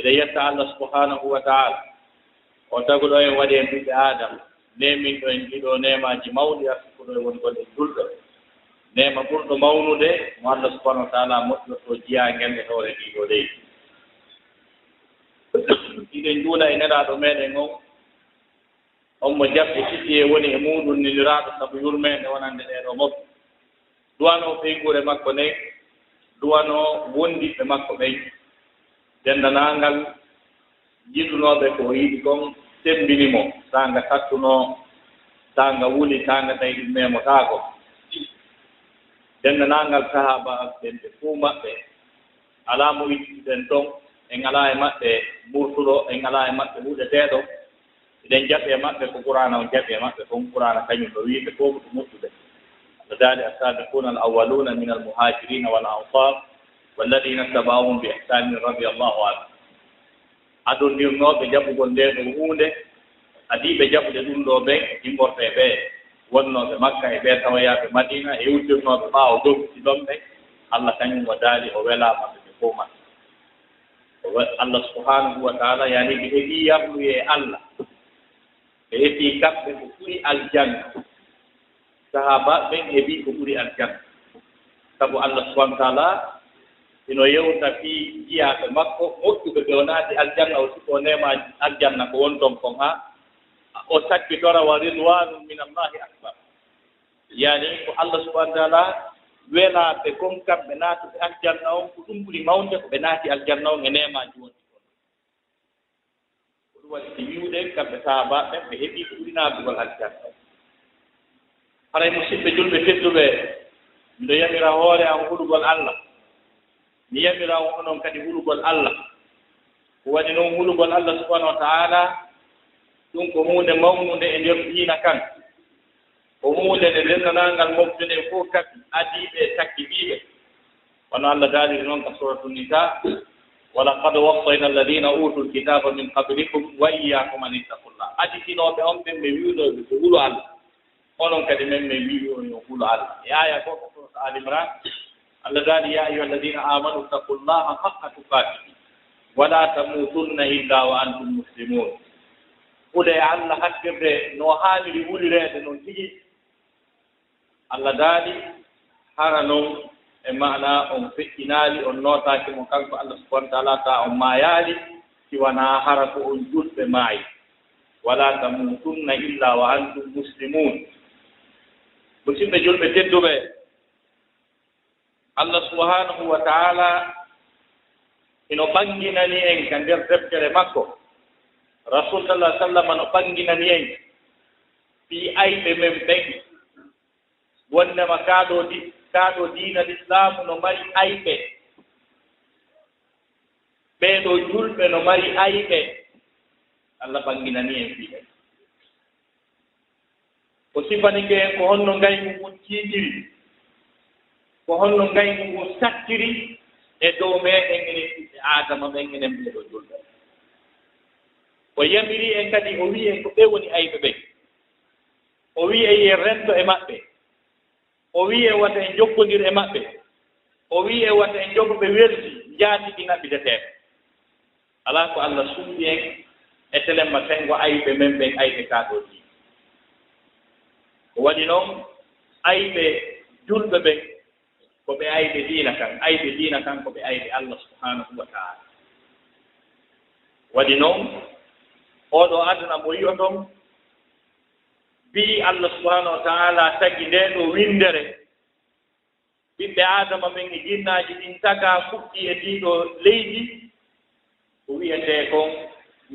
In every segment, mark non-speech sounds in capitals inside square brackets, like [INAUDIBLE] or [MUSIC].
eɗen yetta allah subhanahu wa taala. O taguɗo en waɗi en ɓiɓɓe adama nemin ɗo en ɗiɗo nemaji mawɗi arsukuɗo e woni goɗɗe julɗo nema ɓurɗo mawnude mo allah subahanahu wa taala moƴƴorto jiyangel e hoore ɗiɗo leydi [COUGHS] ɗiɗen njuula e neraɗo meɗen on on mo jaɓɓe tigi e woni e muɗum niniraɗo sabu yurmede wonande ɗeɗo moɓɓe duwano ɓeygure makko nden duwano wondiɓe makko ɓen denndanaagal yiɗunooɓe ko yiɗi kon sembini mo taa nga sattunoo taa nga wuli taa nga tawi ɗum memotaako denndanaagal sahabaaɓen ɓe fuu maɓɓe alaa mo wiɗɗiɗen ɗon en ngalaa e maɓɓe murtuɗo en ngalaa e maɓɓe huɗeteeɗo eɗen jaɓi e maɓɓe ko qurana on jaɓi e maɓɓe kon qurana kañum ɗo wiiɓe fof ko moƴƴuɓe wadali assabiquna al awaluna min al muhajirina wal ansar walladina tabahum bi ihsanin radi allahu anhu aɗon jaɓugol nde ɗo hunde adiɓe jaɓude ɗum ɗo ɓen imborte ɓe wonnoɓe makka e ɓe tawayaɓe madina e wujjirnoɓe ɓaawo dogguti ɗon ɓe allah kañum o daali o welamaɓe ɓe fof man allah subhanahu wa taala yani ɓe heɓi yarluye e allah ɓe heɓi kamɓe ko ɓuri aljanna sahaba ɓen heɓi ko ɓuri aljanna sabu allah subahana taala ino yewta fii jiyaaɓe makko moƴƴuɓe ɓe o naati aljanna o siko nema aljanna ko won ton kon haa. O sakkitora wa ridwanu min allahi akbar. Yani ko allah subahana taala welaaɓe kon kamɓe naatuɓe aljanna on ko ɗum ɓuri mawnde ko ɓe naati aljanna on e nemaji woni on ko ɗum waɗi si wiwɗe kamɓe saabaɓen ɓe heɓii ko ɓuri naatugol aljanna. On haray musidɓe julɓe tedduɓe miɗo yamira hoore am huɗugol allah. ni yamiraawo onon kadi hulugol allah. Ko waɗi noon hulugol allah subahanahu wa taala ɗum ko huunde mawnude e nder diina kan. Ko huunde nde ndenndanangal moftude e fof kafi adiiɓe e takkibiiɓe wono allah daaliri noon ka suratu nisa walaqad wassayna alladina utu lkitaba min qablikum wa iyakum an ittaqullah aditinoɓe on ɓen ɓe wiinoɓe ko hulo allah. Onon kadi men ɓe wiwi on yo hulo allah. E aya goo ka surat alimran allah daali ya ayuha alladina amanu ittaqu llaha haqa tukatihi wala tamutunna illa wa antum muslimun. Hude allah hakkirde no haaniri wulireede noon tigi. Allah daali hara noon e mana on feƴƴinaali on nootaaki mo kanko allah subahana taala taa on maayaali siwanaa hara ko on julɓe maayi. Wala tamutunna illa wa antum muslimun. Musidɓe julɓe tedduɓe allah subhanahu wa taala ino ɓanginani en ka nder deftere makko. Rasul sallah sallam no ɓanginani en. Fi ayɓe men ɓen wondema kaaɗo di kaaɗo diina l'islamu no mari ayɓe ɓeeɗo julɓe no mari ayɓe allah ɓanginani en fi ɓen o sifanike en ko honno ngaygu mum tiitiri ko holno ngaygu ngu sattiri e dow meɗen enen ɓiɓɓe adama men enen ɓeeɗo julɓe o yamiri en kadi o wi'i en ko ɓe woni ayɓe ɓen o wi'i e yen rento e maɓɓe. O wi'i e wata en jokkondir e maɓɓe. O wi'i e wata en jogo ɓe werdi jaati ɗi naɓɓideteɓe alaa ko allah suuɗi en e telemma tengo ayɓe men ɓen ayɓe kaaɗoɗi ko waɗi noon ayɓe julɓe ɓen ko ɓe ayɓe diina kan ayɓe diina kan ko ɓe ayɓe allah subhanahu wa taala. Waɗi noon oɗo aduna mo yiyoton mbii allah subhanahu wa taala tagi nde ɗo windere. Ɓiɓɓe adama men e jinnaaji ɗin taga fuɗɗi e ɗiɗo leydi ko wiyetee kon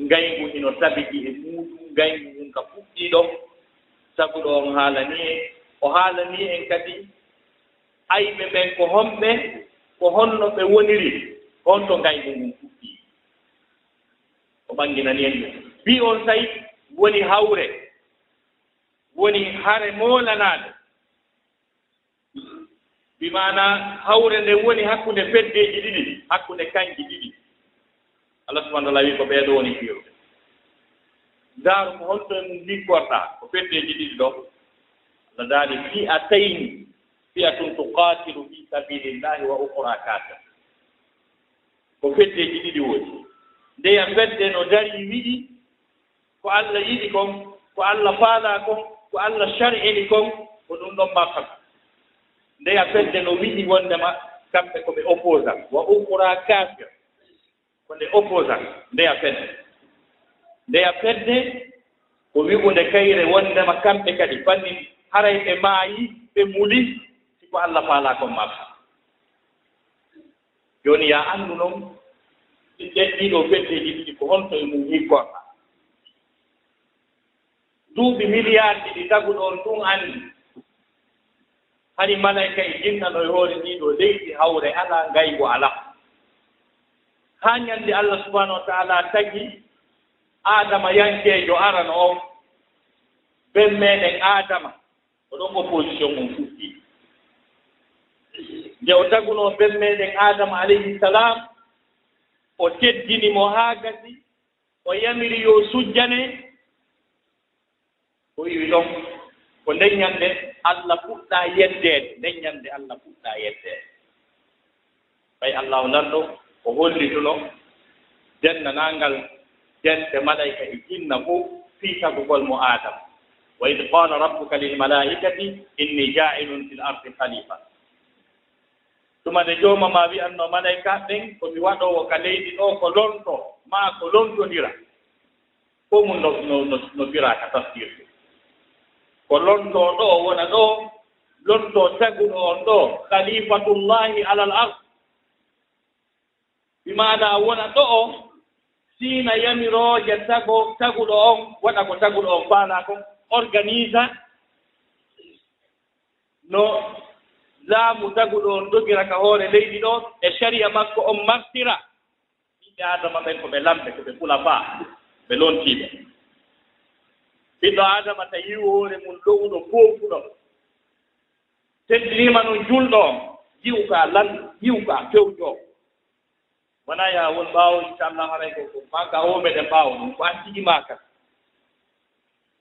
ngayngu ino tabiti e muɗum ngayngu ngun ka fuɗɗii ɗo sabu ɗo on haala en o haalani en kadi ayɓe ɓen ko honɓe ko honno ɓe woniri on to ngaygu ngun fuɗɗi. O ɓanginani en ɓe mbi on tawi woni hawre woni hare moolanaade. Mbi maana hawre nde woni hakkunde feddeeji ɗiɗi hakkunde kanji ɗiɗi. Allah subahana taala wi ko ɓeeɗo woni fiirude ndaaru ko honto honton liggorɗaa ko feddeeji ɗiɗi ɗo allah daali fi a tayni fiyatun tuqatilu fi sabilillahi wa ukra kafir. Ko feddeji ɗiɗi woni. Ndeya fedde no dari wiɗi ko allah yiɗi kon ko allah faala kon ko allah shar'ini kon ko ɗum ɗon ma ndeya fedde no wiɗi wondema kamɓe ko ɓe opposant wa ukra kafir. Ko nde opposant ndeya fedde. Ndeya fedde ko wi'unde kayre wondema kamɓe kadi. Fanni haray ɓe maayi ɓe muli ko allah faala kon maa jooni yo anndu noon ɗiɗen ɗiɗo beddeeji ɗiɗi ko honto e mum wii duuɓi milliard ɗiɗi taguɗon ɗum anndi. Hani malayka e jinnano e hoore ɗiɗo leydi hawre alaa ngaygo alaa. Haa ñannde allah subahanahu wa taala tagi aadama yankeejo arano on ɓen meeɗen aadama oɗon opposition mum fuɗɗi nde o tagunoo ɓen meeɗen aadama alayhi salam o teddini mo haa gasi o yamiri yo sujjane o wiwi ɗon ko ndeññande allah fuɗɗaa yeddeede ndeññande allah fuɗɗaa yeddeede ɓay allah o nan ɗo o hollituno dennanaangal dente malayka e jinna fof fii tagugol mo aadama wa id qala rabbuka lilmalaikati inni jailun fi l ardi khalifa. ɗumane jooma ma wiyanno malayka ɓen komi waɗowo ka leydi ɗo ko lonto ma ko lontondira fo mum no no no biraka tafsirde ko lonto ɗo wona ɗo lonto taguɗo on ɗo khalifatullahi alal ard. Bimana wona ɗo o siina yamirooje tago taguɗo on waɗa ko taguɗo on faala kon organisa no laamu daguɗo on dogira ka hoore leydi ɗo e caria makko on martira. Ɓiɓɓe adama ɓen ko ɓe lamɓe ko ɓe pula faa ɓe lontiiɓe ɓiɗɗo adama ta tawi hoore mum lowɗo boofuɗo teddinima noon julɗo on jiw ka lan jiw ka fewjoo wona yawol ɓaawo inchallah haray ko ko maka o meɗen ɓaawo ɗum ko an tigi maka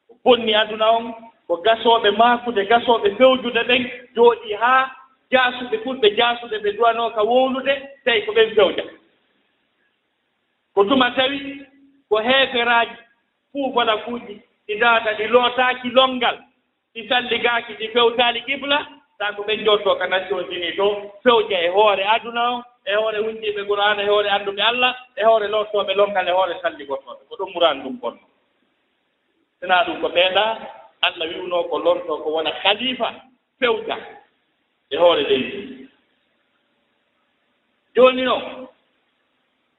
ko bonni aduna on ko gasooɓe maakude gasooɓe fewjude ɓen jooɗii haa jaasuɓe fulɓe jaasude ɓe duwanoo ka wowlude tawi ko ɓen fewja. Ko tuma tawi ko heeferaaji fuu bona kuuji ɗi daata ɗi lootaaki lonngal ɗi salligaaki ɗi fewtaali qibla taa ko ɓen jottoo ka nation unis to fewja e hoore aduna o e hoore wundiiɓe qur'ana e hoore annduɓe allah e hoore lootooɓe longal e hoore salligotooɓe. Ko ɗum muran ɗum bonno. Sinaa ɗum ko ɓeeɗaa allah wiwnoo ko lorto ko wona khalifa fewta e hoore leydi jooni noon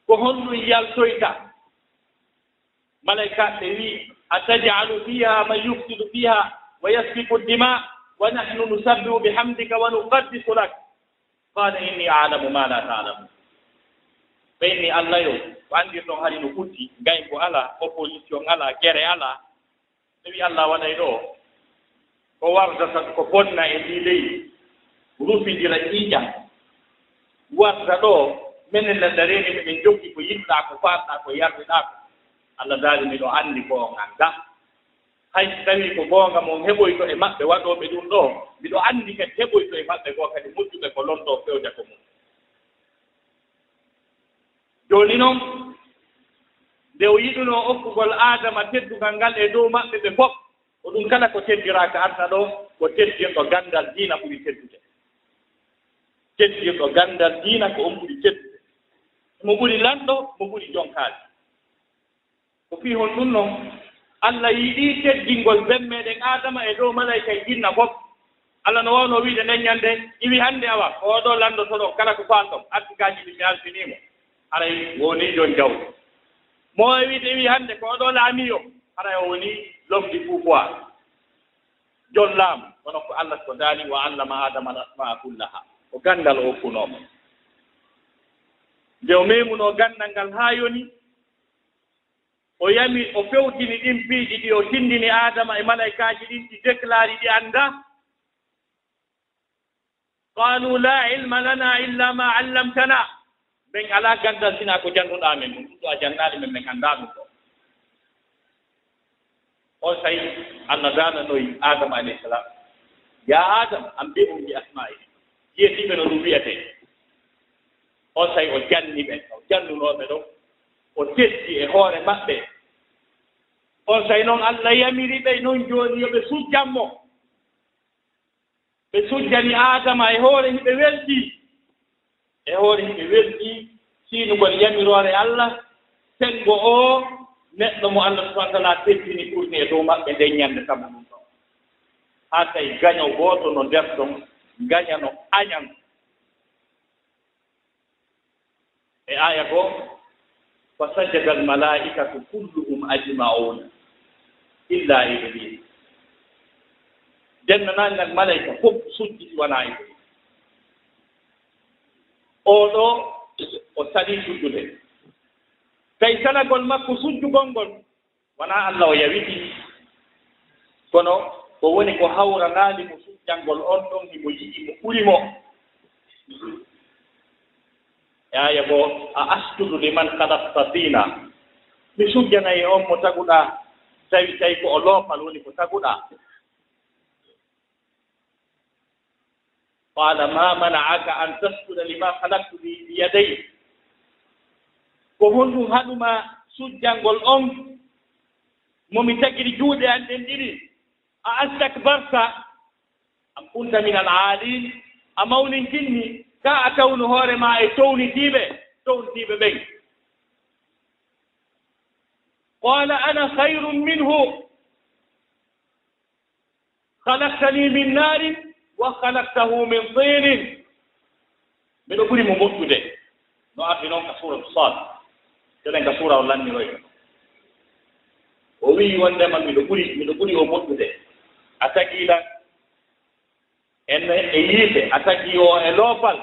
ko honɗum yaltoyta malaikaɓe wii a tajalu fiha man yufsidu fiha wa yasfiku dima wa nahnu nusabbihu bihamdika wa nuqaddisu lak. Qala inni alamu ma la talamu. Ɓeyni allah yo ko andir ɗon haari no futti gay ko ala opposition ala gere ala so wi allah waɗay ɗo ko wardata ko bonna e ndi leydi rufidira ƴiiƴa warda ɗo minen ne dareni miɗen joggi ko yimɗaa ko faatɗaa ko yardiɗaa ko allah daari miɗo anndi ko on annda hay so tawii ko goonga mon heɓoyto e maɓɓe waɗooɓe ɗum ɗo miɗo anndi kadi heɓoyto e maɓɓe goo kadi moƴƴuɓe ko lontoo fewde ko mum. Jooni noon nde o yiɗunoo okkugol aadama teddugal ngal e dow maɓɓe ɓe fof ko ɗum kala ko teddiraaka arta ɗo ko teddirɗo ganndal diina ɓuri teddude. Teddirɗo ganndal diina ko on ɓuri teddude. Mo ɓuri lanɗo mo ɓuri jonkaali ko fii hon ɗum noon allah yiɗii teddingol ben meeɗen aadama e dow malayka e jinna fof. Allah no waawno wiide nden ñannde iwi hannde awa oɗo landotoɗo kala ko faanɗom artikaaji ɗi mi alfiniimo. Aray woni jon jawdi. mo wi tawi hannde ko oɗo laamiyo hana o e woni lomdi kuukoa jon laamu kono ko allah ko daali wa allama adama al asmaa kullaha. Ko ganndal o funooma nde o meemunoo ganndal ngal haa yoni o yami o fewtini ɗin piiji ɗi o tindini adama e malaikaaji ɗin ɗi déclari ɗi annda qalu la ilma lana illa ma allamtana min alaa ganndal sinaa ko jannduɗaa men ɗum ɗum ɗo a janndaali men min anndaa ɗum ɗo. On tawi allah daananoyi adama alayhi salam. Ya adama an mbi on mbi asma'i yetiɓe no ɗum wiyetee on tawi o janni ɓe o jannunooɓe ɗon o teddi e hoore maɓɓe. On tawi noon allah yamiri ɓe noon jooni yo ɓe sujjanmo ɓe sujjani adama e hoore hiɓe weltii e hoore hime welɗi siinugol yamiroore allah sengo o neɗɗo mo allah subahana tala teddini ɓurni e dow maɓɓe nden ñannde kamma ɗum ɗon haa tawi gaño gooto no nder ɗon gaña no añan. E aya goo fa sajada al almalaikatu kulluhum ajmauna illa iblis dennanaangal malayka fof sujjiti wonaa iblis oɗo o saɗii ɗuɗɗude. Tawi salagol makko sujjugol ngol wonaa allah o yawiti kono ko woni ko hawranaani mo sujjangol on ɗon himo yiɗi mo ɓuri mo. Yaaya bo a astudu liman kadastatina mi sujjanayi on mo taguɗaa tawi tawi ko o loopal woni ko taguɗaa قال ما منعك أن تسجد لما خلقت بيدي. ko honɗum haɗuma sujjalngol on momi tagiri juuɗe an ɗen ɗiɗi a astakbarta am kunta min al aalin a mawnintinni ka a tawnu hoore ma e townitiiɓe townitiiɓe ɓen qala ana hayrum minhu halaktani min naarin wa halaktahu min tinin. Miɗo ɓuri mo moƴƴude. No ardi noon ka suratu sad teɗen ka sura o lanniroy o wii wondema miɗo ɓuri miɗo ɓuri o moƴƴude. A tagiilan en e yiite a tagii o e loofal.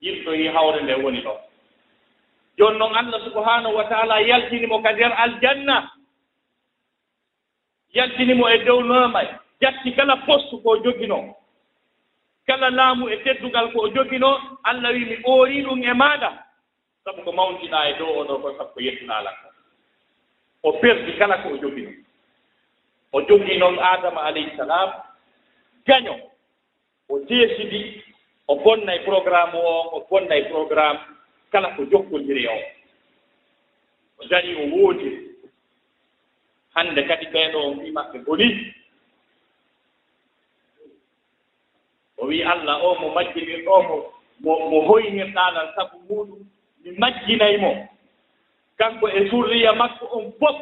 Yirtoyi hawre nde woni ɗo. Jooni noon allah subahanahu wa taala yaltinimo ka nder aljanna. yaltinimo e dow noomay jatti kala poste ko joginoo kala laamu e teddugal ko o joginoo allah wi mi ɓoorii ɗum e maaɗa sabu ko mawniɗaa e dow oɗo ko sabu ko yettunaalan o perdi kala ko o joginoo o jogii noon adama alayhi salam gaño. O deesidi o bonna e programme o o bonna e programme kala ko jokkondiri o. O darii o woodiri hannde kadi ɓeeɗo o wi maɓɓe boni. O wii allah o mo majjinir majjinirɗo mo mo mo hoynirɗaanan sabu muɗum mi majjinay mo. Kanko e surriya makko on fof.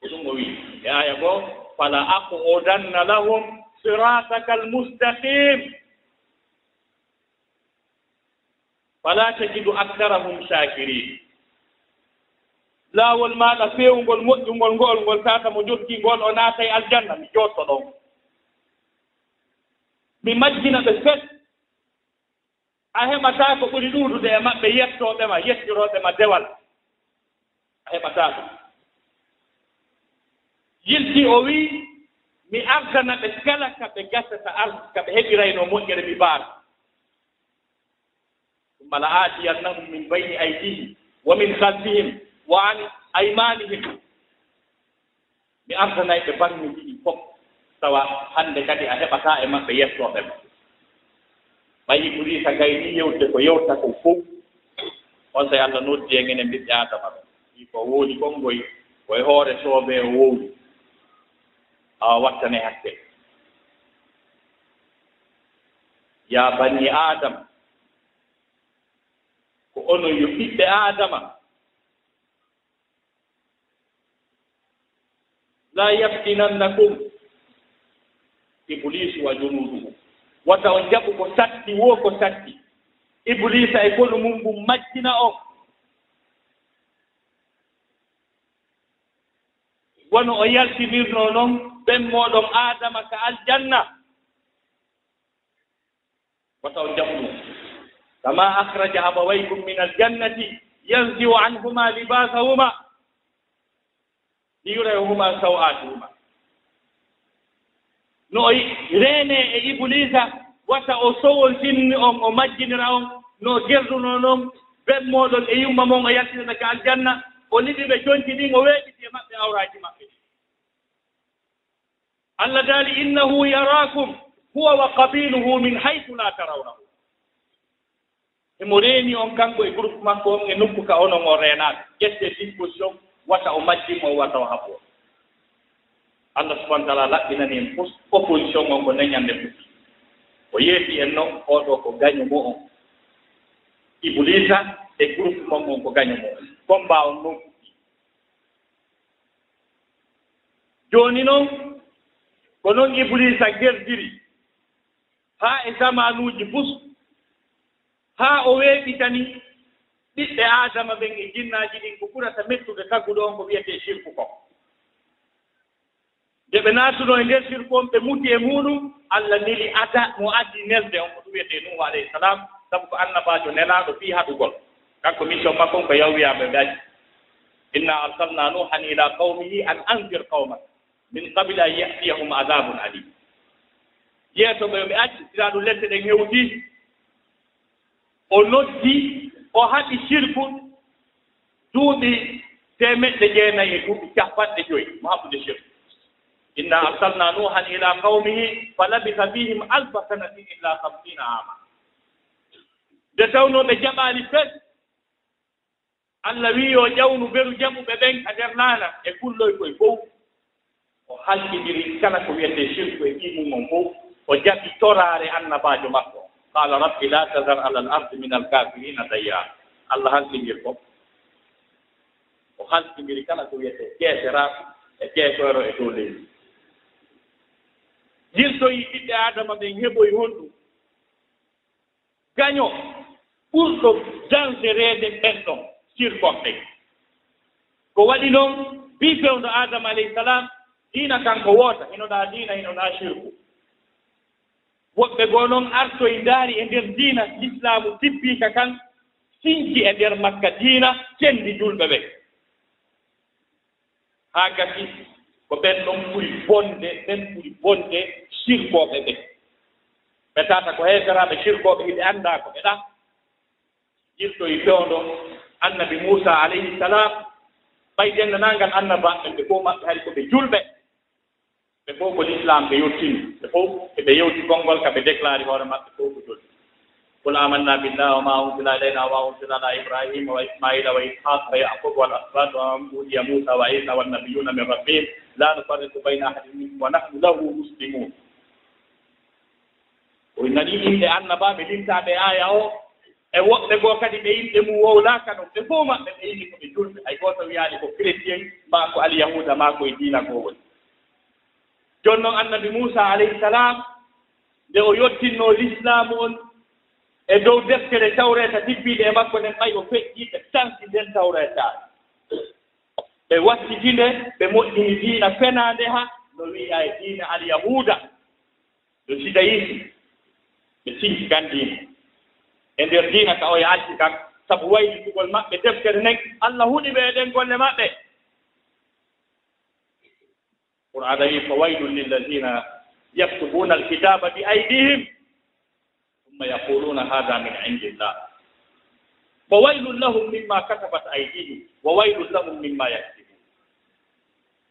Ko ɗum o wii. E aya goo fala aqudanna lahum sirataka almustaqim fala tajidu aktarahum shakirin. laawol maaɗa feewngol moƴƴungol ngool ngol tata mo jogii ngol o naata e aljanna mi jootto ɗon mi majjina ɓe fet. A heɓataa ko ɓuri ɗuudude e maɓɓe yettooɓe ma yettirooɓe ma dewal. A heɓataa ko yiltii o wii mi ardana ɓe kala ka ɓe gasata ar ka ɓe heɓirayno moƴƴere mi baara. Ɗum mala aatiyannahum min bayni aydihim wa min halfihim wa ani aymanihim mi artanayi ɓe barmi ɗiɗi fof tawa hannde kadi a heɓataa e maɓɓe yettooɓe ma. Ɓayi ɓuri sa gay ni yewde ko yewta ko fof on so allah noddi e ngene mbiɓɓe adama ɓe ɗi ko woodi kongoy koye hoore soobe o wowdi awa wattane hakke. Ya bani adama ko ono yo ɓiɓɓe adama la yaftinannakum. Iblisu wa junuduhu. Wata on jaɓu ko satti wo ko satti iblisa e kolu mum ngu majjina on wono o yaltinirno noon ɓen moɗon adama ka aljanna. Wata on jaɓu ɗum kama akhraja abawaykum min aljannati yanziu anhuma libasahuma. liyurayhuma sawatuhuma no o reene e iblisa wata o sowoltinni on o majjinira on no gerduno noon ɓenmoɗon e yumma mon o yaltinata ka aljanna o liɗi ɓe jonti ɗin o weeɓiti e maɓɓe awraji maɓɓe. Allah daali innahu yarakum huwa wa qabiluhu min haytu la tarawnahu. Emo reeni on kanko e groupe makko on e nokku ka onon o reenaaɓe ƴette disposition wata o majjimo o wata o haɓo allah subahana taala laɓɓinani en fof opposition on ko dañande futi o yeeti en noon oɗo ko gaño mo on. Iblisa e groupe mon on ko gaño mo on. Combat on noon fuɗɗi. Jooni noon ko noon iblisa gerdiri. Haa e zamanuuji fus haa o weeɓitani ɓiɓɓe adama ɓen e jinnaaji ɗin ko ɓurata mettude tagguɗo on ko wiyetee sirku ko. Nde ɓe naatuno e ndeer sirku on ɓe muti e muɗum allah neli ada mo addi nelde on ko ɗum wiyetee nuhu alayhi salam sabu ko annabajo nelaaɗo fii haɗugol kanko mission makko on ko yawwiyaaɓe ɓe aji inna arsalna nuhan ila qawmihi an andir qawma min qabile an yatiyahum adabun alim yeeto ɓe ɓe acci siraa ɗum lette ɗen hewtii o noddi o haɗi sirku duuɓi temeɗɗe jeenayi e duuɓi capanɗe joyi mo haɓude sirku inna arsalna nuhan ila qawmihi fa labisa fihim alfa sanatin illa hamsina ama nde tawno ɓe jaɓaani fes allah wii yo ƴawnu beru jaɓuɓe ɓen ka nder naana e kulloy koye fof. O halkindiri kala ko wiyete sirku e ɗimumon fof o jaɓi toraare annabaajo makko. qala rabbi la tadar ala al ardi min al kafirina dayya allah halligir fof o halligiri kala ko wiyete keeseraaɓe e keesoyro e dow leydi jirtoyi ɓiɓɓe adama ɓen heɓoy honɗum gaño ɓurɗo dangereede ɓenɗon sirkonɓe ko waɗi noon bi fewndo adama alayhi salam diina kanko woota hinoɗaa diina hinoɗaa sirku woɓɓe goo noon artoye ndaari e ndeer diina l'islamu tibbiika kan sinki e ndeer makka diina kenndi julɓe ɓee haa gasi ko ɓen ɗon ɓuri bonde ɓen ɓuri bonde sirkooɓe ɓee ɓe tata ko heeseraaɓe sirkooɓe hiɗe anndaa ko ɓe ɓeɗa irtoye fewndo annabi muusa alayhi salam ɓay denndanangal annabaɓen ɓe fof maɓɓe hari ko ɓe julɓe. ɓe fof ko l'islam ɓe yettini ɓe fof eɓe yewti konngol ka ɓe déclari hoore maɓɓe fof ko joni. قل آمنا بالله وما أنزل إلينا وما أنزل على إبراهيم وإسماعيل وإسحاق ويعقوب والأسباط ومن أوتي موسى وعيسى min rabbihim. La nufarriqu bayna ahadin minhum wa nahnu lahu muslimun. وإن nani yimɓe annabaɓe limtaɓe aya o e woɓɓe goo kadi ɓe yimɓe mum wowlaka ɗum. Ɓe fof maɓɓe ɓe yimi koɓe julɓe hay gooto wiyaani ko chrétien ma ko alyahuda ma koye diina ko woni jooni noon annabi moussa alayhi salam nde o yottinnoo l'islamu on e dow deftere tawreta tibbiiɗe e makko nden ɓay o feƴƴi ɓe santi nden tawretaare ɓe wattiti nde ɓe moƴƴini diina fenaande ha no wiya e diina alyahuuda. No sidayiisi ɓe sinki kan diina e ndeer diina ka o e yaalti kan sabu waylitugol maɓɓe deftere nden allah huɗi ɓe e ɗen golle maɓɓe. qur'ana wi fa waylun lillazina yaktubuna alkitaba bi aydihim thumma yaquluna hada min indillah fa waylun lahum mimma katabat aydihim wa waylun lahum mimma yaktibun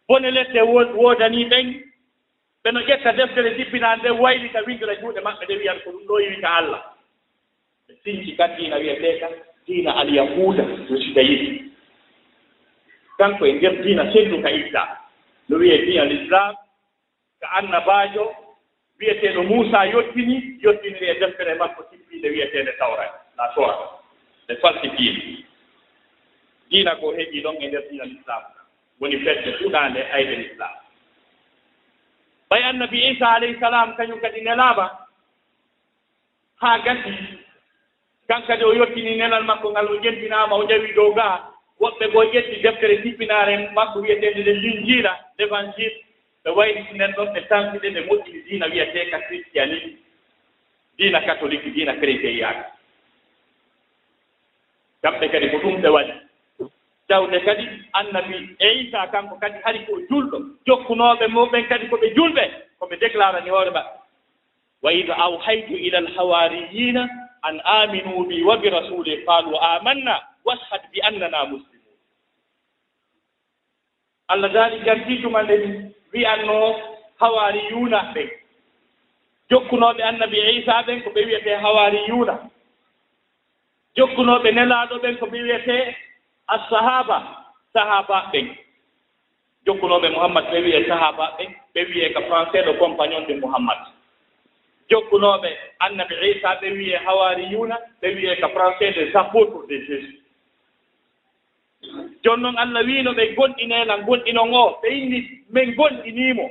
bone lette woodani ɓen ɓeno ƴetta deftere jibbinaa nde waylita windira juuɗe maɓɓe nde wiyan ko ɗum ɗo yiwita allah ɓe sinci kan diina wiyete kan diina alyahuda no sida yiɗi kanko e nder diina selluka ittaa no wiyee ni al islam ko annabajo wiyeteeɗo muusa yottini yottiniri e deftere makko sippiinde wiyeteende tawra la tora nde falsifiini diina. Ko heɓii ɗon e nder diina l' islam woni fedde fuɗaande e ayde l' islam ɓay annabi isa alayhi salam kañum kadi nelaama haa gasi kan kadi o yottini nelal makko ngal o jentinaama o ƴawii dow gaa woɓɓe goo ƴetti deftere jippinaare maɓɓe wiyeteende nde linjiila l'évangile ɓe wayritinden ɗon ɓe tampide ɓe moƴƴini diina wiyeteeka christianisme diina catholique diina chrétien yaaka kamɓe kadi ko ɗum ɓe waɗi. Tawde kadi annabi eisa kanko kadi hari ko julɗo jokkunooɓe muɓen kadi ko ɓe julɓe ko ɓe déclarani hoore maɓɓe. Wa id awhaytu ila alhawariyina an aminu bi wa bi rasuli qalu amanna washhad bi annana muslim allah daali gardiijo manɗe ɗi wiyanno hawari yuuna ɓen jokkunooɓe annabi isa ɓen ko ɓe wiyetee hawari yuuna jokkunooɓe nelaaɗo ɓen ko ɓe wiyetee assahaba sahaba ɓen. Jokkunooɓe mouhammad ɓe wiyee sahaba ɓen ɓe wiyee ko français ɗo compagnon de mouhammad jokkunooɓe annabi isa ɓe wiyee hawari yuuna ɓe wiyee ko français de sapotre de jésus. jooni noon allah wiino ɓe gonɗineena gonɗinon o ɓe inni min gonɗiniimo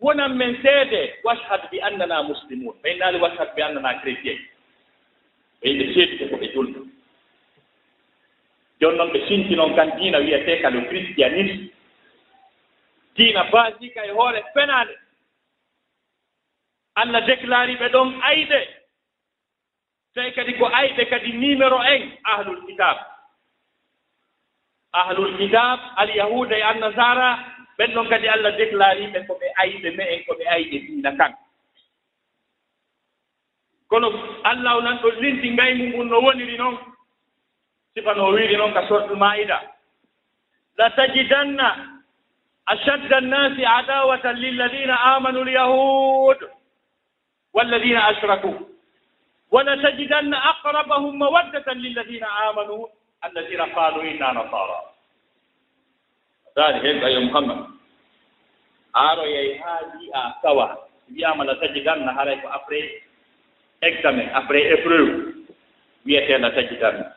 wonan men seede washhad bi annana muslimun. Ɓe innaali washhad bi annana chrétien. Ɓe yimɓe seedude ko ɓe julɗo jooni noon ɓe sinti noon kan diina wiyetee ka le christianisme. Diina basika e hoore fenaande. Allah déclari ɓe ɗon ayɓe tawi kadi ko ayɓe kadi numéro un ahlul kitab ahlul kitab alyahuda e annasara ɓen ɗon kadi allah déclari ɓe ko ɓe ayɓe me'en ko ɓe ayɓe diina kan. Kono allah o nan ɗo linti ngaymu ngun no woniri noon sifano wiiri noon ka sortul maida la tajidanna ashadda annasi adawatan lilladina amanu lyahud walladina ashraku wala tajidanna aqrabahum mawaddatan lilladina amanu alladina qalu inna nasara. Dani hen kayo muhammad. Aaroyey haa wi'a sawa. Wiyama la tajidanna haray ko après examen après épreuve wiyeteena tajidanna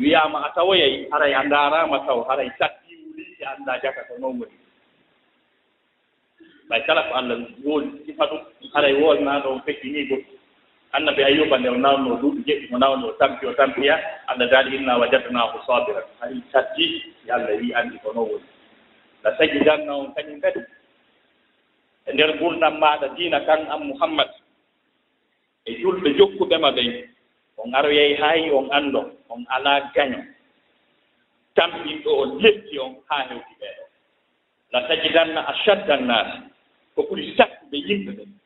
wiyaama a tawoyey haray a ndaaraama taw haray satti wulisi annda jaka ko noon woni. Ɓay kala ko allah wooli sifa ɗum haray woolnaa ɗon feccini annabi ayuba nde o nawno duuɓi jeɗɗi mo nawni o tampi o tampiya allah daali inna wajadnahu sabira hay satti si allah wi anndi ko noon woni. La sagi ganna on kañum kadi. E nder gurdam maɗa diina kan an mouhammad e julɓe jokkuɓema ɓen on aroyey hay on anndo on alaa gaño. Tampinɗo o letti on haa hewti ɓeeɗo la sajidanna ashadda annas ko ɓuri sakkuɓe yimɓe ɓen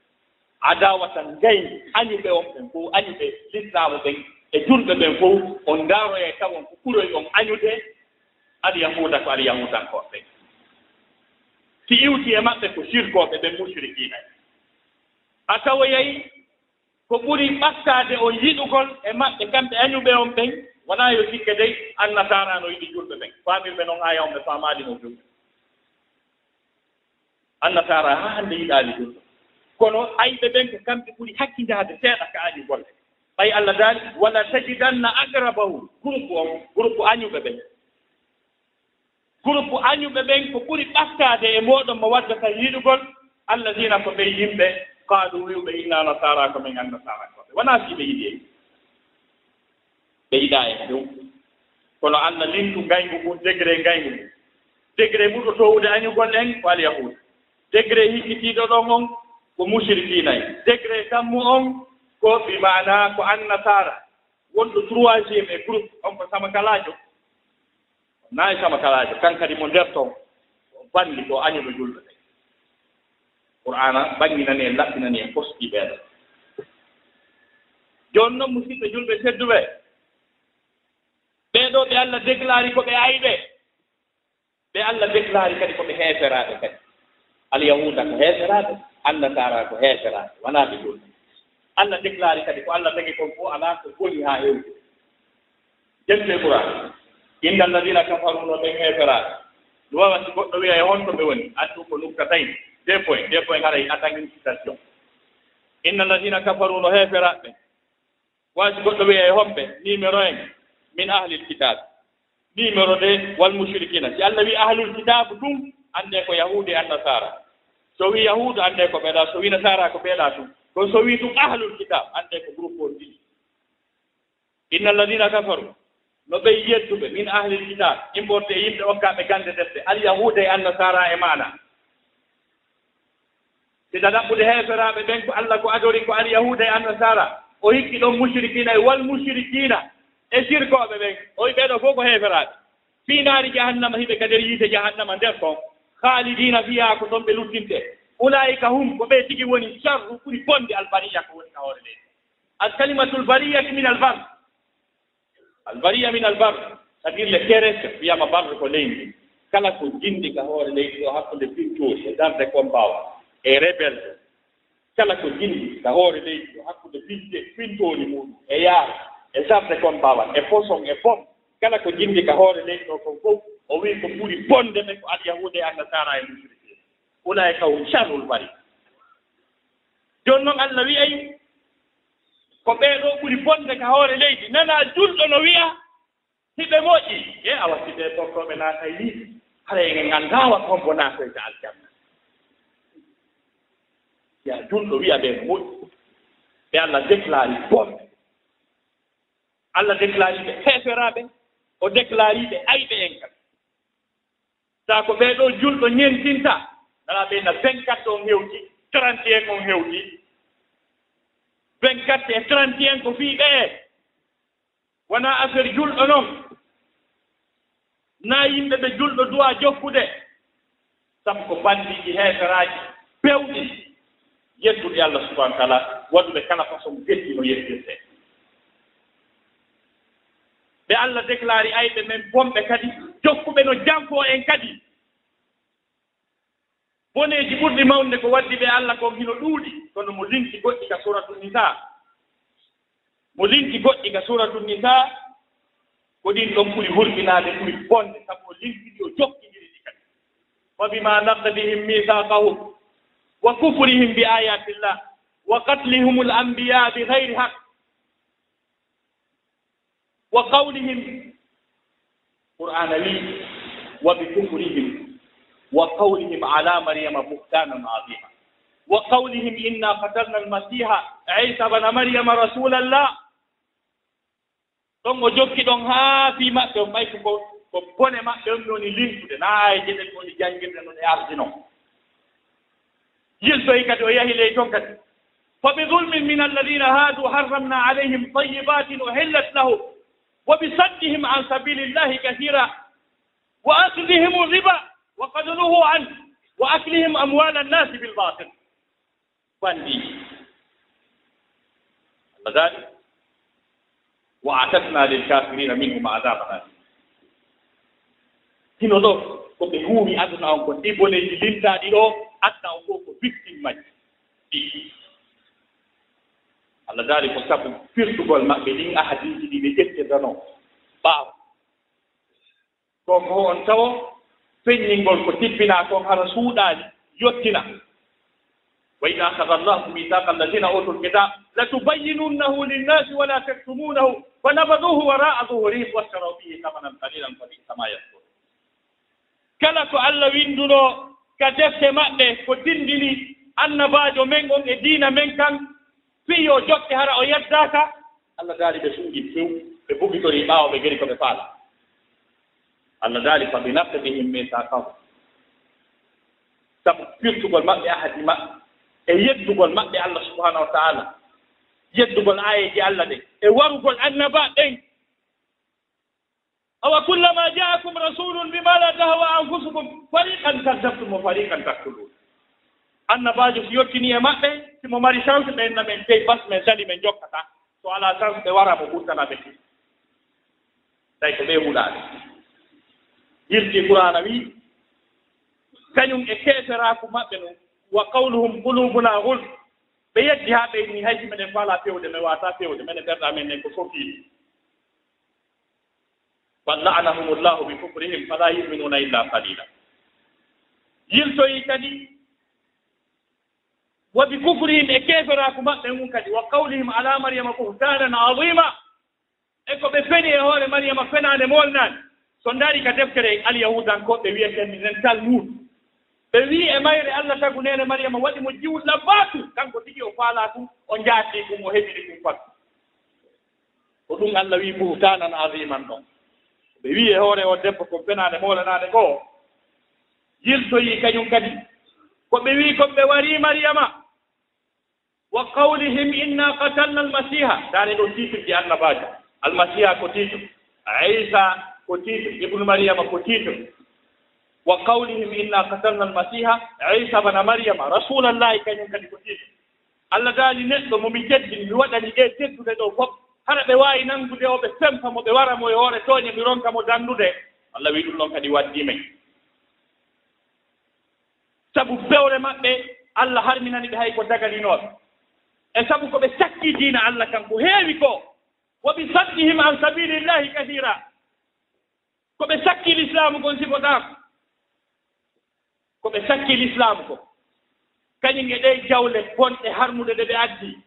adawatan gayn añuɓe on ɓen fof añuɓe l'islamu ɓen. E julɓe ɓen fof on ndaaroye tawon ko ɓuroy on añude alyahuda ko alyahudankoɓe si iwti e maɓɓe ko sirkoɓe ɓen musrikiina a tawoyay ko ɓuri ɓattaade o yiɗugol e maɓɓe kamɓe añuɓe on ɓen wonaa yo sikke dey annasara no yiɗi julɓe ɓen. Faamirɓe noon aya on ɓe faamaali no julɓe. Annasara haa hannde yiɗaali julɓe. kono ayɓe ɓen ko kamɓe ɓuri hakkindaade seeɗa ka ani golle. Ɓay allah daali walla tajidanna agrabahu groupe o groupe añuɓe ɓen. Groupe añuɓe ɓen ko ɓuri ɓattade e mooɗon mo wadda tan yiɗugol allahina ko ɓe yimɓe qaalu wiwɓe inna nasara ko min annasara koɓe wona ɓe yiɗi e ɓe yiɗa e dow kono allah lintu ngayngu ngun degré ngayngu ngun degré ɓurɗo towude añugol en ko al degré hikkitiiɗo ɗon on ko musirkinayi degré tammu on ko ɓi mana ko annasara wonɗo troisiéme e groupe on ko samakalajo. Nayi samakalajo kankadi mo nder ton o banni ko añuno julɗo ɗe qur'ana ɓanginani en laɓɓinani en koski ɓeeɗo jooni noon musidɓe julɓe tedduɓe ɓeeɗo ɓe allah déclari ko ɓe ayɓe. Ɓe allah déclari kadi ko ɓe heeferaaɓe kadi. Alyahuda ko heeferaɓe allah taara ko heeferaade wonaa ɓe ɗon allah déclari kadi ko allah tagi kon fof alaa ko boni haa heewde jelde qouran inna alladina kafaruno ɓen heeferaade ɗum wawati goɗɗo wiya e honto ɓe woni addu ko nukkatayn. Deux point deux point haray attaque citation inna alladina kafaruno heeferaaɓe waasi goɗɗo wiya e homɓe numéro en min ahlil kitabe numéro de wal mushrikina si allah wi ahlul kitabe ɗum annde ko yahuudi e annasara. so wii yahudu annde ko ɓeeɗa so wii nasara ko ɓeeɗa tum kono so wii ɗum ahlul kitab annde ko groupe on ɗiɗi. Inna alladina kafaru no ɓey yedduɓe min ahlil kitab importe e yimɓe hokkaaɓe gande defte. Alyahuda e annasara e maɗa. Sida ɗaɓɓude heeferaaɓe ɓen ko allah ko adori ko alyahuda e annasara o hikki ɗon mushrikina e wal mushrikina e sirkooɓe ɓen. O wi ɓeeɗo fof ko heeferaaɓe fiinaari jahannama hiɓe kader yiite jahannama nder toon haalidina fiya ko ɗon ɓe luttinte. Ulaika hum ko ɓe tigi woni charru ɓuri bonde albariya ko woni ka hoore leydi alkalimatu albariyati min albar. Albariya min albar. C' àt dire le kerese wiyama barre ko leydi. Kala ko jinndi ka hoore leydi ɗo hakkunde pintoji e darde combawa e rebelde. Kala ko jindi ka hoore leydi ɗo hakkude pinte pintoli muɗum e yaara e darde combawa e poson e bom kala ko jindi ka hoore leydi ɗo kon fof o wii ko ɓuri bonde ɓe ko alyahude e annasara e musrikin ulayka kaw carul bari. Jooni noon allah wiyay ko ɓeeɗo ɓuri bonde ka hoore leydi nana julɗo no wiya hiɓe moƴƴi. E a watti tortoɓe naata e nii hara en nganndaa kombo hombo naatoyta aljanna. Ya julɗo wiya ɓe no moƴƴi. Ɓe allah déclari bomɓe allah déclari ɓe feeferaaɓe o déclari ɓe ayɓe en kam saa ko ɓeeɗo julɗo ñeentinta ɓe na vingt quatre on heewti trente et un on heewti vingt quatre e trente et un ko fii ɓee. Wonaa affaire julɗo noon naa yimɓe ɓe julɗo duwa jokkude. Sabu ko banndiiɗi heeferaaji peewɗi yettude allah subahana taala waɗuɓe kala façon geddi no yettirtee ɓe allah déclari ayɓe men bomɓe kadi jo jokkuɓe no janko en kadi. Boneeji ɓurɗi mawnde ko waddi ɓe allah ko hino ɗuuɗi kono mo linki goɗɗi ka suratu nisa mo linki goɗɗi ka suratu nisa ko ɗin ɗon ɓuri hurminaade ɓuri bonde sabu o linkiɗi o jokkidiri ɗi kadi. Wa bima naqdihim misaqahum wa kufrihim bi ayatillah wa qatlihum al anbiya bi gayri haq wa qawlihim qur'ana li wa bi kufrihim wa qawlihim ala maryama buhtanan adima wa qawlihim inna fatanna almasiha isa bana maryama rasulallah. Ɗon o jokki ɗon haa fii maɓɓe o ɓay ko ko bone maɓɓe on noni woni limɗude naaye jeɗen woni janngirde on e ardino yiltoyi kadi o yahi ley toon kadi. Fa bi zulmin min alladina haadu harramna alayhim tayibatin uhillat lahum wa bisaddihim an sabilillahi kahira وبصدهم عن سبيل الله كثيرا وأخذهم الربا وقد نهوا عنه وأكلهم أموال الناس بالباطل. wa atatna lilkafirina minhum adaban عذابا hino ɗo ko ɓe huumi aduna on ko ɗi boneji limtaɗi ɗo adna on fof ko victime majji ɗi allah daari ko sabu firtugol maɓɓe ɗin ahadiji ɗi ɓe ƴettidanoo ɓaawo. Gonko on tawo feññingol ko tibbinaa kon hara suuɗaani yottina. Wa ida akhada allahu mithaqa alladina utul kitab latubayyinunnahu linnasi wala taktumunahu fa nabaduhu wara'a zuhrihim wastarau bihi thamanan qalilan fa bisa ma yaskur kala ko allah winnduɗo ka defte maɓɓe ko dindini annabaajo men on e diina men kan fii yo joɓɓe hara o yeddaaka allah daali ɓe suuɗi few ɓe bugitori ɓaawo ɓe geri ko ɓe faala. Allah daali fa bi nafta bihim misaqahu e sabu pirtugol maɓɓe e ahadi maɓɓe e yeddugol maɓɓe allah subahanahu wa taala. Yeddugol ayeji allah ɗe e warugol annaba ɗen. Awa kullama jaakum rasulun bima la tahwa anfusukum fariqan kaddabtum wa fariqan taktulun annabajo so yettini e maɓɓe simo mari chance ɓen na men tey bas men sali men jokkata. So alaa chance ɓe wara mo ɓurtana ɓe. Tawi ko ɓe huɗaɓe yirti qurana wii kañum e keeferaaku maɓɓe no wa qawluhum qulubuna gul ɓe yeddi haa ɓeyni haysi minen faala pewde men waata pewde minen ɓerɗa men nen ko sofiini bal la'anahum llahu bi kufrihim fala yuminuna illa qalila. Yiltoyi kadi wa bi kufrihim e keeferaaku maɓɓe mum kadi. Wa qawlihim ala mariyama buhtanan adima e ko ɓe feni e hoore mariyama fenaande molnaande so ndaari ka deftere alyahudankoɓe wiyetenni nen talmud ɓe wii e mayre allah tagu nene mariyama waɗi mo jiwul baatu kanko tigi o faalaa tum o njaatni ɗum o heɓiri ɗum pat. Ko ɗum allah wii buhtanan adiman ɗon. Ɓe wii e hoore o debbo ko fenaande molanaande ko yiltoyii kañum kadi. Ko ɓe wii kon ɓe warii mariyama wa qawlihim inna qatalna almasiha. Taane ɗo titre annabajo almasiha ko titre isa ko titre ibnu maryama ko titre wa qawlihim inna qatalna almasiha. Isa bana maryama rasulallahi kañum kadi ko titre allah daali neɗɗo momi jeddini mi waɗani ɗe teddude ɗo fof. Hara ɓe waawi nanngude o ɓe sempa mo ɓe wara mo e hoore tooñe mi ronka mo danndude. Allah wii ɗum ɗon kadi waddimen sabu bewre maɓɓe allah harminani ɓe hay ko daganinoɓe e sabu ko ɓe cakkii diina allah kan ko heewi ko. Wo ɓe saddihim an sabilillahi kahira ko ɓe cakki l'islamu kon sifotaako. Ko ɓe cakki l'islamu ko. Kañum e ɗe jawle bonɗe harmude ɗe ɓe addi.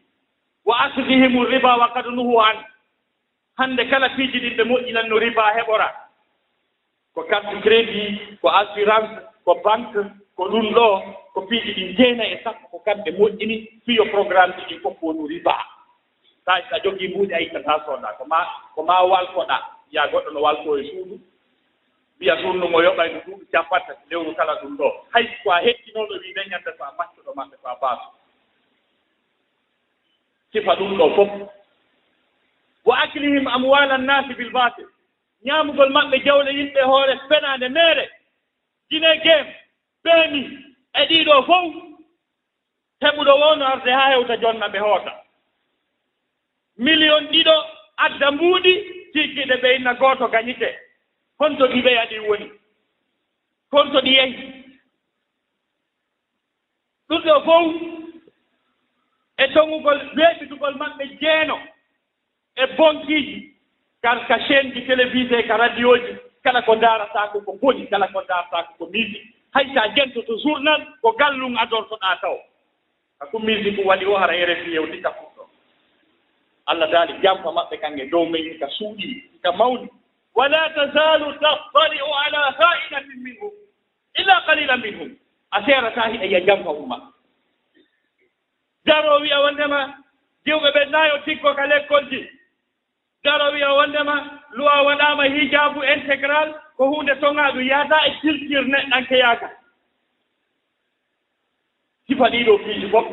Wa asdihimu riba wa kad nuhu an. Hannde kala piiji ɗin ɓe moƴƴinan no riba heɓora. Ko carte crédit ko assurance ko banque. ko ɗum ɗo ko piiji ɗi jeena e sappo ko kamɓe moƴƴini fiyo programme ji ɗin fof wonu riba. Sa sa jogii mbuuɗi a yittata sooda ko ma ko ma walkoɗa ya goɗɗo no walko e suudu. Mbiya suudu ngo yoɓay no duuɓi cappatta lewru kala ɗum ɗo. Hay ko a hettinooɗo wii leñande ko a maccuɗo maɓɓe ko a baaso sifa ɗum ɗo fof. Wa aclihim amwala annasi bil batil ñaamugol maɓɓe jawle yimɓe hoore fenaande meere. Jine game ɓeemi e ɗiɗo fof heɓuɗo wowno arde haa hewta jonna ɓe hoota. Million ɗiɗo adda mbuuɗi tiggiɗe ɓeyna gooto gañite. Honto ɗi ɓeya ɗi woni. Honto ɗi yehi. Ɗum ɗo fof e toŋugol weɓitugol maɓɓe jeeno e bonkiiji kar ka chaine ji télévisé ka radio ji kala ko ndaarataako ko boni kala ko ndaarataako ko musique hay so a jentoto journal ko gallum adortoɗaa taw. Ako mildi ɗum waɗi o hara rfi yewdi ka fuɗɗo. Allah daali jamfa maɓɓe kange dow men ka suuɗi ka mawni. Wala tazalu taftaliu ala hainatin minhum illa qalila minhum. A seerata hiɗa yiya jamfa umma daro wiya wondema diwɓe ɓe nayo tiggo ka lekkolji daro wiya wondema luwa waɗama hijabu intégral ko hunde tonga ɗum yaada e culture neɗɗanke yaaka sifa ɗiɗo fiiji fof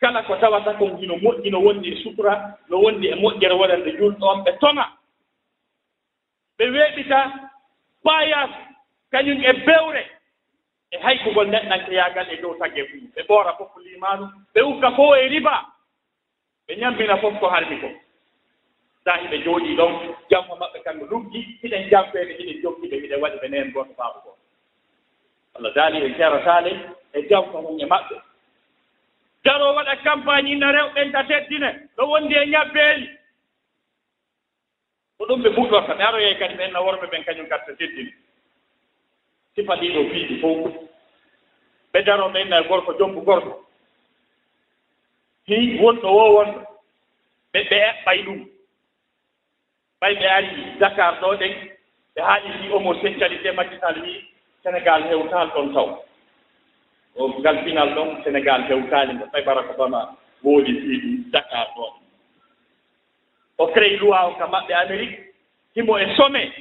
kala ko tawata kon hino moƴƴi no wondi e sutura no wondi e moƴƴere waɗande julɗon ɓe toŋa ɓe weeɓita payas kañum e bewre e haykugol neɗɗanke yaagal e dow tagge fuu. Ɓe ɓoora fof ko limanu ɓe ukka fof e riba. Ɓe ñambina fof ko harmi ko. so eɓe jooɗii ɗon jamma maɓɓe kamɓe luggi hiɗen jamfeede hiɗen jokkiɓe hiɗen waɗi ɓe neen gooto faabo gooto allah daali en kerataale e jamfa hon e maɓɓe. Daroo waɗa campagne inna rewɓen ta teddine ɗo wondi e ñabbeeli. Ko ɗum ɓe ɓuddorta ɓe aroyey kadi ɓen no worɓe ɓen kañum kadi to teddine sifa ɗiɗo fiiji fof. Ɓe daroo ɓe inna e gorko jombu gorko. Hi wonɗo wo wonɗo ɓe ɓe eɓɓay ɗum. ɓay ɓe ari dakar ɗo ɗen ɓe haaɗi haaɗiti homosexualité majjital wi sénégal hewtaal ɗon taw. O ngal final ɗon sénégal hewtaali ngo ɓay baraka bama woodi fiiɗi dakar ɗon o créé loi o ka maɓɓe amérique himo e sommet.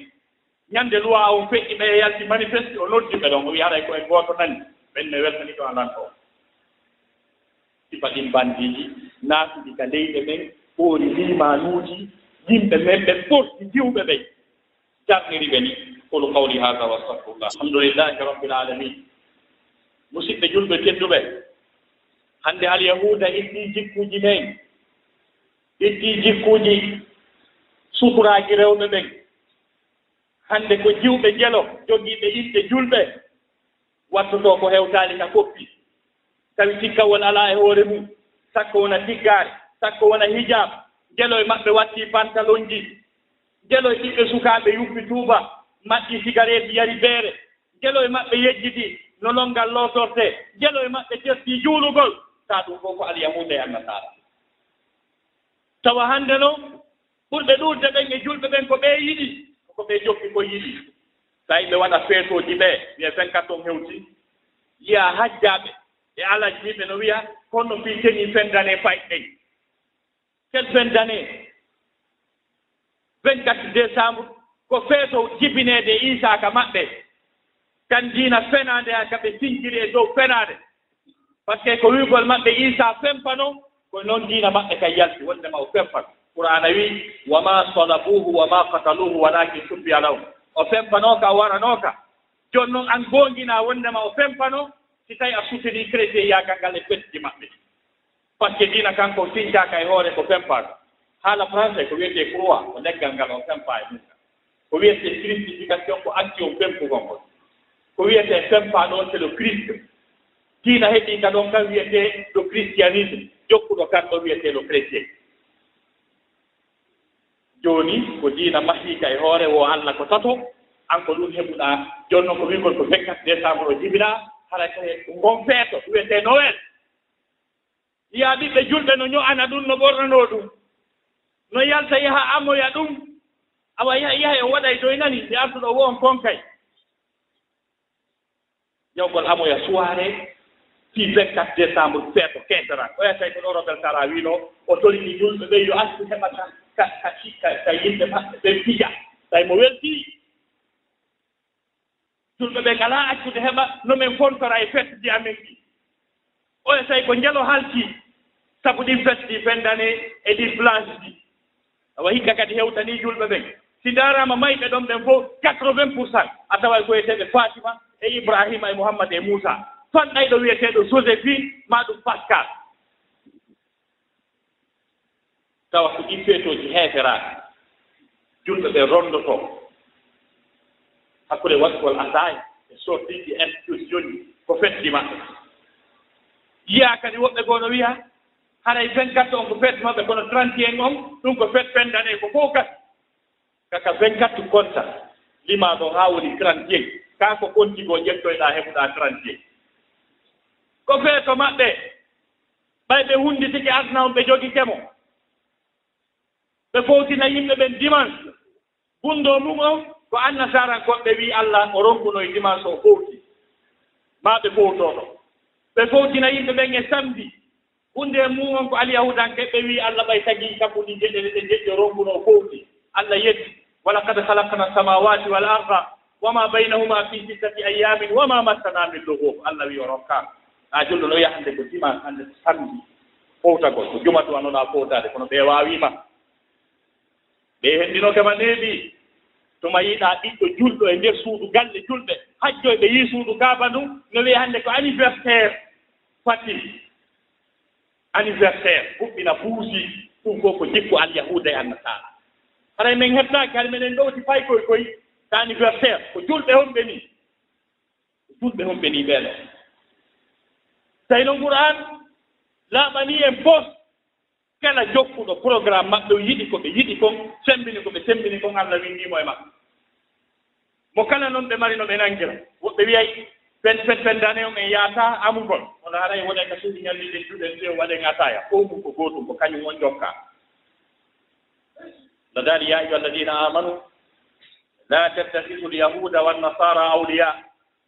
Ñannde loi o feƴƴi ɓe yalti manifeste o noddi ɓe ɗon. O wi haray koye gooto nani. Ɓen ne weltani ɗo alan o sifa ɗin bandiiji naatuɗi ka leyɗe men ɓoori limanuuji yimɓe men ɓe ɓurti diwɓe ɓey jarniri ɓe ni. Qul qawli hada wa astahfirullah alhamdulillahi rabbil alamin. Musidɓe julɓe tedduɓe. Hannde alyahuda itti jikkuuji men. Itti jikkuuji sukuraaji rewɓe ɓen hannde ko jiwɓe jelo jogiiɓe inɗe julɓe wattotoo ko hewtaani ka koppi. Tawi sikkawol alaa e hoore mum. Sakko wona tiggaare sakko wona hijab geloye maɓɓe wattii pantalon ji geloye ɗiɓɓe sukaaɓe yuppi tuuba maɗɗi sigareeji yari beere. Geloye maɓɓe yejjiti no longal lootortee geloye maɓɓe testi juulugol. Taa ɗum fof ko alyahuda e annasaara tawa hannde noon ɓurɓe ɗuurde ɓen e julɓe ɓen ko ɓee yiɗi ko ɓe jokki ko yiɗi. Tawi ɓe waɗa feetooji ɓee wiye fenkaton hewti. Yiya hajjaaɓe e alajjiiɓe no wiya kono fii teni fendane fayɗen tel 20 d'année 24 décembre ko feeto jibineede isaaka maɓɓe. Kan diina fenaande ha ka ɓe sinkiri e dow fenaade par ce que ko wiigol maɓɓe isa fempa fempano ko noon diina maɓɓe kan yalti wondema o fempan qur'ana wi wa ma salabuhu wa ma kataluhu walakin subbiya lahum. O fempanoka waranooka jooni noon an goongina wondema o fempano si tawi a sutini chrétien yaagal ngal e beddi maɓɓe. par ce que diina kanko fincaka e hoore ko pempaaɗo haala français ko wiyetee croix ko leggal ngal o pempaa e ɗum ko wiyetee christification ko action pempugol ngol ko wiyetee pempaa ɗon c'est le christ. Diina heɓii ka ɗon kan wiyetee le christianisme. Jokkuɗo kan ɗo wiyetee le chrétien. Jooni ko diina mahiika e hoore wo allah ko tato an ko ɗum heɓuɗaa jooni noon ko wingol ko vingt quatre décembre o jibinaa hara ko ngon feeto wiyetee noël. yiya ɓiɓɓe julɓe no ño'ana ɗum no ɓornanoo ɗum. No yalta yaha amoya ɗum. Awa yaha yaha en waɗa e doynani e nde artuɗo wo on konkay yawgol amoya soirée si 24 décembre feeto keesoran o yetta ko ɗo robel sara wino o tolini julɓe ɓe yo artu heɓata ka ka yimɓe maɓɓe ɓe pija tawi mo weltii julɓe ɓe ngalaa accude heɓa no nomin fontora e fettude amen ɗi oya tawi ko njalo haltii sabu ɗin fes ɗi fendane e ɗin place ɗi. Awa hikka kadi hewtani julɓe ɓen. Si darama mayɓe ɗon ɓen fof quatre vingt pour cent. A taway koyeteɓe fatima e ibrahima e mouhammad e moussa. Fanɗayɗo wiyeteɗo joséphine ma ɗum pascal. Tawa ko ɗi feetoji heeferaka julɓe ɓe rondoto hakkude wakkol asaye e sortiɗi institution ji ko fetɗi maɓɓe. yiya kadi woɓɓe goo no wiya haray 24 on ko fete maɓɓe kono 31 on ɗum ko fete pendane ko fof gas kaka 24 konta lima ɗo haa woni 31 kaa ko konti ƴettoyɗaa heɓuɗaa 31 ko feeto maɓɓe ɓay ɓe hunnditike adna on ɓe jogi kemo. Ɓe fowtina yimɓe ɓen dimanche. Gunndoo mum on ko annasarankoɓɓe wii allah o ronkunoye dimanche o fowti. Maa ɓe fowtoo ɗon ɓe fowtina yimɓe ɓen e samdi. Hunde e mumon ko alyahudanke ɓe wi allah ɓay tagi kamɓuɗi jeɗɗe ɗe ɗe jeƴƴo ronguno fowti. Allah yetti wala kad halakna samawati wal arda wama baynahuma fi sittati ayamin wama massana min lugub allah wi o rokkama ha julɗo ɗo yahande ko diman hande samdi. Fowtagol ko jumatu duwanoɗa fowtade kono ɓe wawima ɓe henndinoke ma neeɓi. Toma yiɗa ɓiɗɗo julɗo e nder suudu galle julɓe. Hajjo e ɓe yi suudu kaaba ndum no wiya hannde ko anniversaire. fati anniversaire huɓɓina buusi ɗum fof ko jikku alyahuda e annasara. Aɗa min hettaki hade meɗen ɗowti fay koye koye so anniversaire ko julɓe honɓe ni ko julɓe honɓe ni ɓeeɗo. Tawi noon qouran laaɓani en fof kala jokkuɗo programme maɓɓe o yiɗi ko ɓe yiɗi kon sembini ko ɓe sembini kon allah windimo e maɓɓe. Mo kala noon ɓe mari no ɓe nangira woɓɓe wiyay pen pen pen dane on en yaata amugol ono haray wone ka suuɗi ñalliɗen duɗen ɓe waɗen ataya fof mum ko gootum ko kañum on jokka no daali ya ayuha alladina amanu la tattahidu lyahuda wannasara awliya.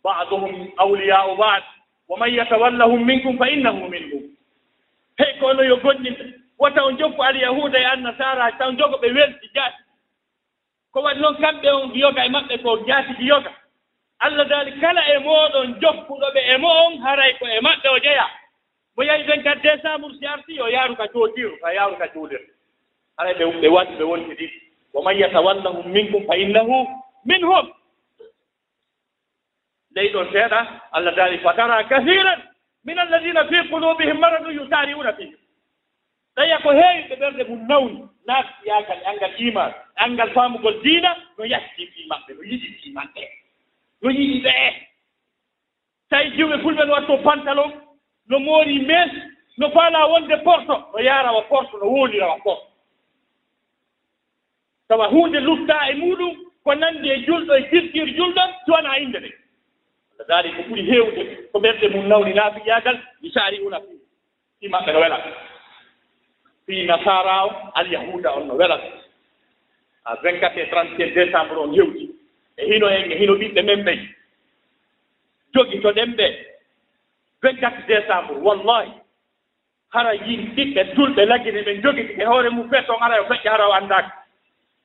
Baduhum awliyau bad. Wa man yatawallahum minkum fa innahu minhum. Hey ko ono yo gonɗinɓe wota on jokku alyahuda e annasara taw jogo ɓe welti jaati. Ko waɗi noon kamɓe on yoga e maɓɓe ko jaati yoga. allah daali kala e mooɗon jokkuɗo ɓe e mo on haray ko e maɓɓe o jeya. Mo yahi 24 décembre si arti o yaaru ka cootiru ka yaaru ka joolir haray ɓe ɓe waɗi ɓe wonti ɗiɗi wo man yatawallahum minkum fa innahu minhum. Ley ɗon seeɗa allah daali fatara kahiran min alladina fi qulubihim maradu yusariuna fihim ɗaya ko heewi ɓe ɓerde mum nawni naati yagal angal iman angal faamugol diina no yahti fi maɓɓe no yiɗi fi maɓɓe. no yiɗi ɓee tawi jiwɓe fulɓe no watto pantalon no moori mes no faala wonde porto. No yaarawa porto no woolirawa porto. Tawa huunde lutta e muɗum ko nanndi e julɗo e kirkir julɗon siwana innde ɗe no daari ko ɓuri heewde ko ɓerɗe mum nawni naafiyagal mi saari una fi fi maɓɓe no wela fi nasara o alyahuda on no welata. A 24 et 31 décembre on hewti e hino en e hino ɓiɓɓe men ɓey jogi to ɗen ɓe 24 décembre wallahi. Hara yin ɓiɓɓe dulɓe laggine ɓen jogi e hoore mum fet on ara e feƴƴe hara o anndaaka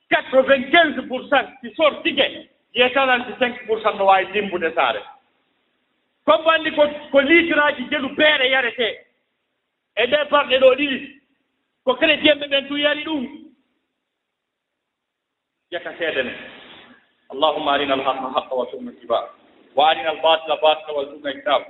95 pour cent si sortike yeetananti cinq pour cent no waawi dimbude saare. Comme anndi ko ko litiraaji jelu beere yaretee e ɗe parɗe ɗo ɗiɗi ko chrétien ɓe ɓen tu yari ɗum ƴaka seede men. allahuma arina alhaqa اللهم أرنا الحق حقا وارزقنا اتباعه وأرنا الباطل باطلا وارزقنا اجتنابه